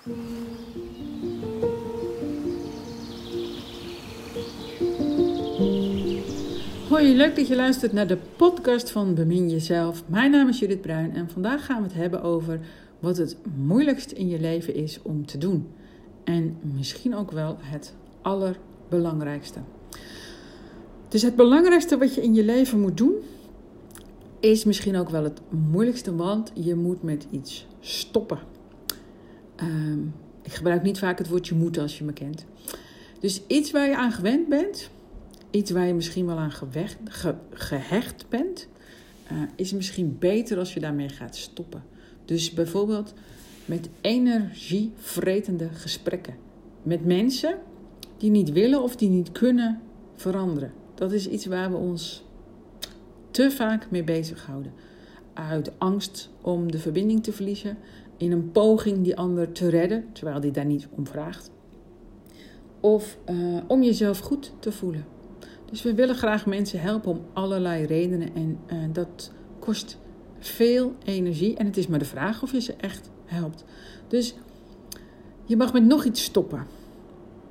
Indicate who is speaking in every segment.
Speaker 1: Hoi, leuk dat je luistert naar de podcast van Bemin Jezelf. Mijn naam is Judith Bruin en vandaag gaan we het hebben over wat het moeilijkst in je leven is om te doen. En misschien ook wel het allerbelangrijkste. Dus het belangrijkste wat je in je leven moet doen, is misschien ook wel het moeilijkste, want je moet met iets stoppen. Ehm, ik gebruik niet vaak het woordje moeten als je me kent. Dus iets waar je aan gewend bent, iets waar je misschien wel aan gehecht bent, uh, is misschien beter als je daarmee gaat stoppen. Dus bijvoorbeeld met energievretende gesprekken. Met mensen die niet willen of die niet kunnen veranderen. Dat is iets waar we ons te vaak mee bezighouden. Uit angst om de verbinding te verliezen, in een poging die ander te redden, terwijl die daar niet om vraagt. Of uh, om jezelf goed te voelen. Dus we willen graag mensen helpen om allerlei redenen en uh, dat kost veel energie. En het is maar de vraag of je ze echt helpt. Dus je mag met nog iets stoppen.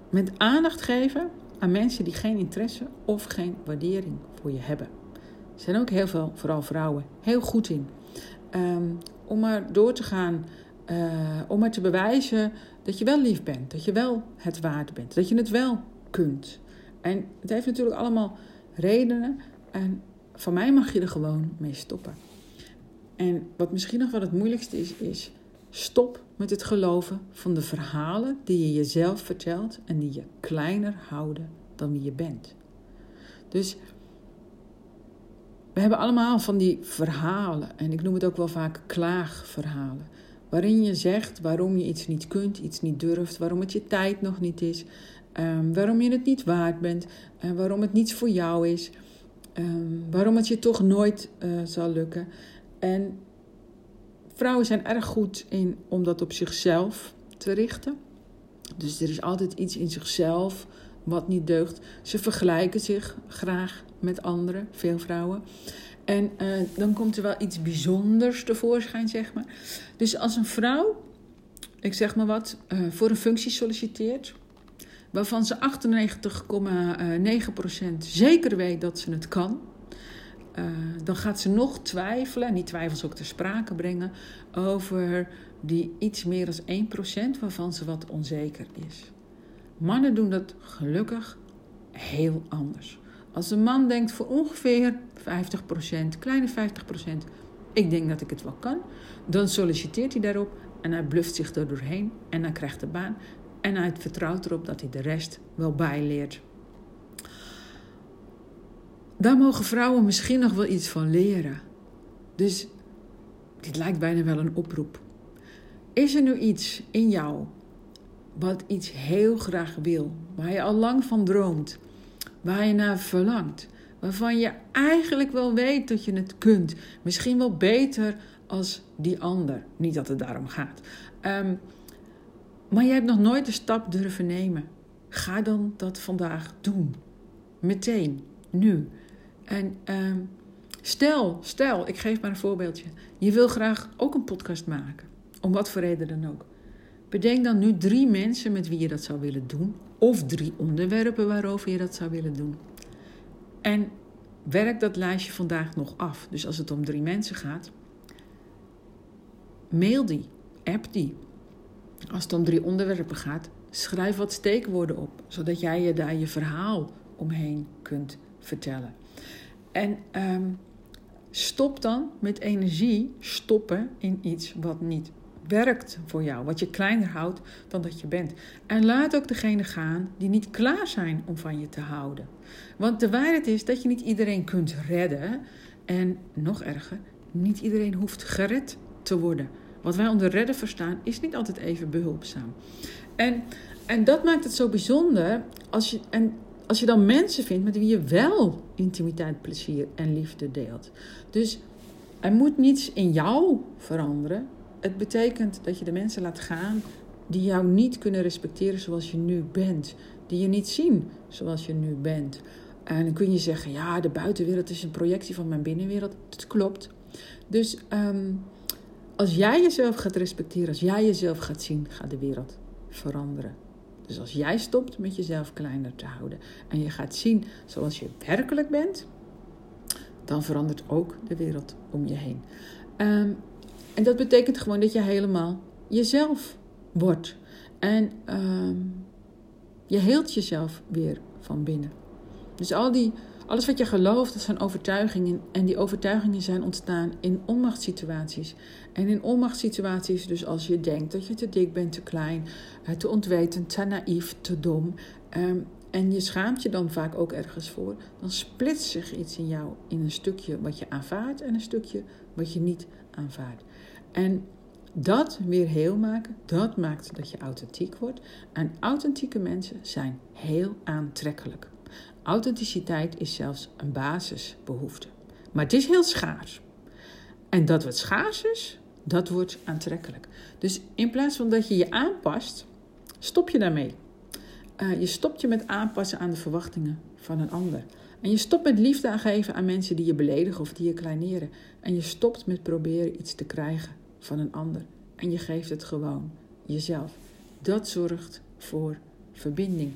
Speaker 1: Met aandacht geven aan mensen die geen interesse of geen waardering voor je hebben. Er zijn ook heel veel, vooral vrouwen, heel goed in. Um, om maar door te gaan, uh, om maar te bewijzen dat je wel lief bent, dat je wel het waard bent, dat je het wel kunt. En het heeft natuurlijk allemaal redenen. En van mij mag je er gewoon mee stoppen. En wat misschien nog wel het moeilijkste is, is stop met het geloven van de verhalen die je jezelf vertelt en die je kleiner houden dan wie je bent. Dus we hebben allemaal van die verhalen, en ik noem het ook wel vaak klaagverhalen, waarin je zegt waarom je iets niet kunt, iets niet durft, waarom het je tijd nog niet is, um, waarom je het niet waard bent, uh, waarom het niets voor jou is, um, waarom het je toch nooit uh, zal lukken. En vrouwen zijn erg goed in om dat op zichzelf te richten. Dus er is altijd iets in zichzelf wat niet deugt. Ze vergelijken zich graag met anderen, veel vrouwen. En uh, dan komt er wel iets bijzonders tevoorschijn, zeg maar. Dus als een vrouw, ik zeg maar wat, uh, voor een functie solliciteert, waarvan ze 98,9% zeker weet dat ze het kan, uh, dan gaat ze nog twijfelen, en die twijfels ook ter sprake brengen, over die iets meer dan 1% waarvan ze wat onzeker is. Mannen doen dat gelukkig heel anders. Als een man denkt voor ongeveer 50%, kleine 50%, ik denk dat ik het wel kan, dan solliciteert hij daarop en hij bluft zich er doorheen en hij krijgt de baan en hij vertrouwt erop dat hij de rest wel bijleert. Daar mogen vrouwen misschien nog wel iets van leren. Dus dit lijkt bijna wel een oproep. Is er nu iets in jou wat iets heel graag wil, waar je al lang van droomt, waar je naar verlangt, waarvan je eigenlijk wel weet dat je het kunt, misschien wel beter als die ander. Niet dat het daarom gaat. Um, maar je hebt nog nooit de stap durven nemen. Ga dan dat vandaag doen. Meteen, nu. En um, stel, stel, ik geef maar een voorbeeldje. Je wil graag ook een podcast maken. Om wat voor reden dan ook. Bedenk dan nu drie mensen met wie je dat zou willen doen. Of drie onderwerpen waarover je dat zou willen doen. En werk dat lijstje vandaag nog af. Dus als het om drie mensen gaat, mail die, app die. Als het om drie onderwerpen gaat, schrijf wat steekwoorden op, zodat jij je daar je verhaal omheen kunt vertellen. En um, stop dan met energie stoppen in iets wat niet werkt voor jou, wat je kleiner houdt dan dat je bent. En laat ook degene gaan die niet klaar zijn om van je te houden. Want de waarheid is dat je niet iedereen kunt redden en nog erger, niet iedereen hoeft gered te worden. Wat wij onder redden verstaan, is niet altijd even behulpzaam. En, en dat maakt het zo bijzonder als je, en als je dan mensen vindt met wie je wel intimiteit, plezier en liefde deelt. Dus er moet niets in jou veranderen. Het betekent dat je de mensen laat gaan die jou niet kunnen respecteren zoals je nu bent. Die je niet zien zoals je nu bent. En dan kun je zeggen, ja, de buitenwereld is een projectie van mijn binnenwereld. Dat klopt. Dus um, als jij jezelf gaat respecteren, als jij jezelf gaat zien, gaat de wereld veranderen. Dus als jij stopt met jezelf kleiner te houden en je gaat zien zoals je werkelijk bent, dan verandert ook de wereld om je heen. Um, en dat betekent gewoon dat je helemaal jezelf wordt. En um, je heelt jezelf weer van binnen. Dus al die, alles wat je gelooft, dat zijn overtuigingen. En die overtuigingen zijn ontstaan in onmachtssituaties. En in onmachtssituaties, dus als je denkt dat je te dik bent, te klein, eh, te ontwetend, te naïef, te dom. Um, en je schaamt je dan vaak ook ergens voor. Dan splitst zich iets in jou in een stukje wat je aanvaardt en een stukje wat je niet aanvaardt. En dat weer heel maken, dat maakt dat je authentiek wordt. En authentieke mensen zijn heel aantrekkelijk. Authenticiteit is zelfs een basisbehoefte. Maar het is heel schaars. En dat wat schaars is, dat wordt aantrekkelijk. Dus in plaats van dat je je aanpast, stop je daarmee. Uh, je stopt je met aanpassen aan de verwachtingen van een ander. En je stopt met liefde aan geven aan mensen die je beledigen of die je kleineren. En je stopt met proberen iets te krijgen van een ander. En je geeft het gewoon jezelf. Dat zorgt voor verbinding.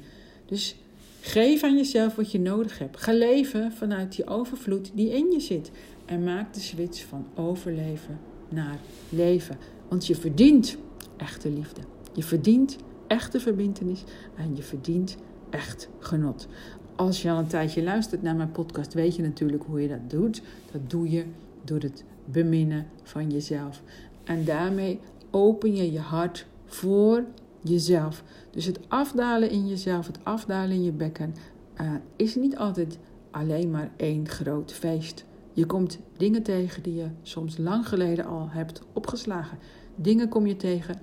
Speaker 1: Dus geef aan jezelf wat je nodig hebt. Ga leven vanuit die overvloed die in je zit. En maak de switch van overleven naar leven. Want je verdient echte liefde. Je verdient echte verbindenis en je verdient echt genot. Als je al een tijdje luistert naar mijn podcast, weet je natuurlijk hoe je dat doet. Dat doe je door het beminnen van jezelf. En daarmee open je je hart voor jezelf. Dus het afdalen in jezelf, het afdalen in je bekken, uh, is niet altijd alleen maar één groot feest. Je komt dingen tegen die je soms lang geleden al hebt opgeslagen. Dingen kom je tegen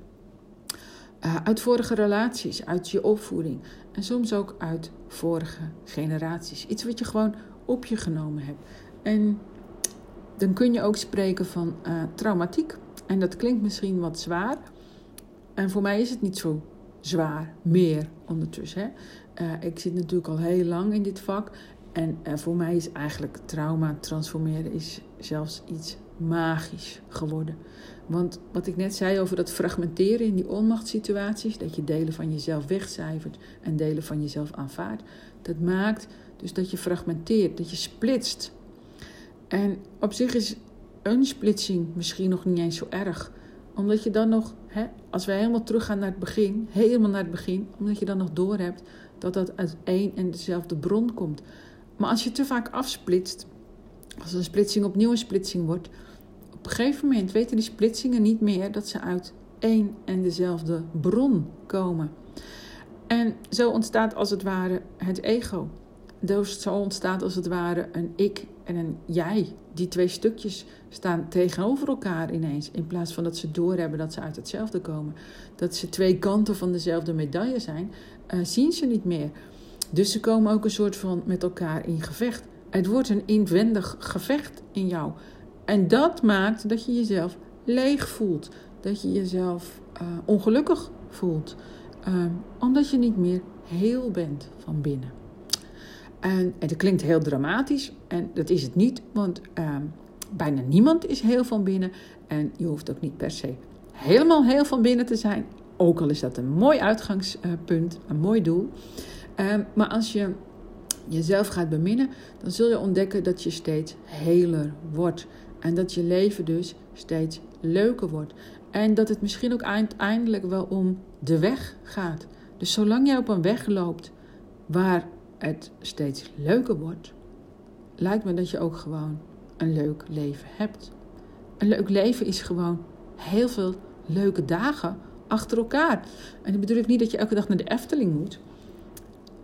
Speaker 1: uh, uit vorige relaties, uit je opvoeding en soms ook uit vorige generaties. Iets wat je gewoon op je genomen hebt. En dan kun je ook spreken van uh, traumatiek. En dat klinkt misschien wat zwaar. En voor mij is het niet zo zwaar meer ondertussen. Hè? Uh, ik zit natuurlijk al heel lang in dit vak. En voor mij is eigenlijk trauma transformeren is zelfs iets magisch geworden. Want wat ik net zei over dat fragmenteren in die onmachtssituaties, dat je delen van jezelf wegcijfert en delen van jezelf aanvaardt, dat maakt dus dat je fragmenteert, dat je splitst. En op zich is een splitsing misschien nog niet eens zo erg. Omdat je dan nog, hè, als wij helemaal teruggaan naar het begin, helemaal naar het begin, omdat je dan nog doorhebt dat dat uit één en dezelfde bron komt. Maar als je te vaak afsplitst, als een splitsing opnieuw een splitsing wordt, op een gegeven moment weten die splitsingen niet meer dat ze uit één en dezelfde bron komen. En zo ontstaat als het ware het ego. Dus zo ontstaat als het ware een ik en een jij. Die twee stukjes staan tegenover elkaar ineens. In plaats van dat ze doorhebben dat ze uit hetzelfde komen. Dat ze twee kanten van dezelfde medaille zijn, uh, zien ze niet meer. Dus ze komen ook een soort van met elkaar in gevecht. Het wordt een inwendig gevecht in jou. En dat maakt dat je jezelf leeg voelt. Dat je jezelf uh, ongelukkig voelt. Uh, omdat je niet meer heel bent van binnen. En, en dat klinkt heel dramatisch. En dat is het niet. Want uh, bijna niemand is heel van binnen. En je hoeft ook niet per se helemaal heel van binnen te zijn. Ook al is dat een mooi uitgangspunt, een mooi doel. Ehm, maar als je jezelf gaat beminnen, dan zul je ontdekken dat je steeds heler wordt. En dat je leven dus steeds leuker wordt. En dat het misschien ook uiteindelijk wel om de weg gaat. Dus zolang jij op een weg loopt waar het steeds leuker wordt, lijkt me dat je ook gewoon een leuk leven hebt. Een leuk leven is gewoon heel veel leuke dagen achter elkaar. En dan bedoel ik niet dat je elke dag naar de Efteling moet.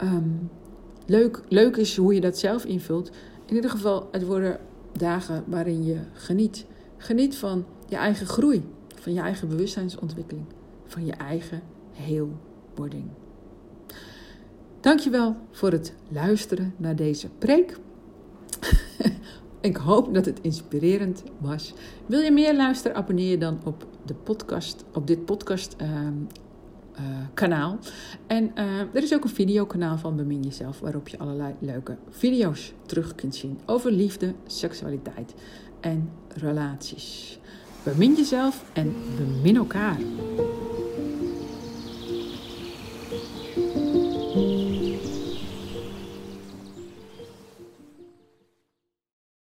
Speaker 1: Um, leuk, leuk is hoe je dat zelf invult. In ieder geval, het worden dagen waarin je geniet. Geniet van je eigen groei, van je eigen bewustzijnsontwikkeling, van je eigen heelwording. Dankjewel voor het luisteren naar deze preek. Ik hoop dat het inspirerend was. Wil je meer luisteren? Abonneer je dan op de podcast, op dit podcast ehm, uh, kanaal. En uh, er is ook een videokanaal van Bemin Jezelf, waarop je allerlei leuke video's terug kunt zien over liefde, seksualiteit en relaties. Bemin jezelf en bemin elkaar.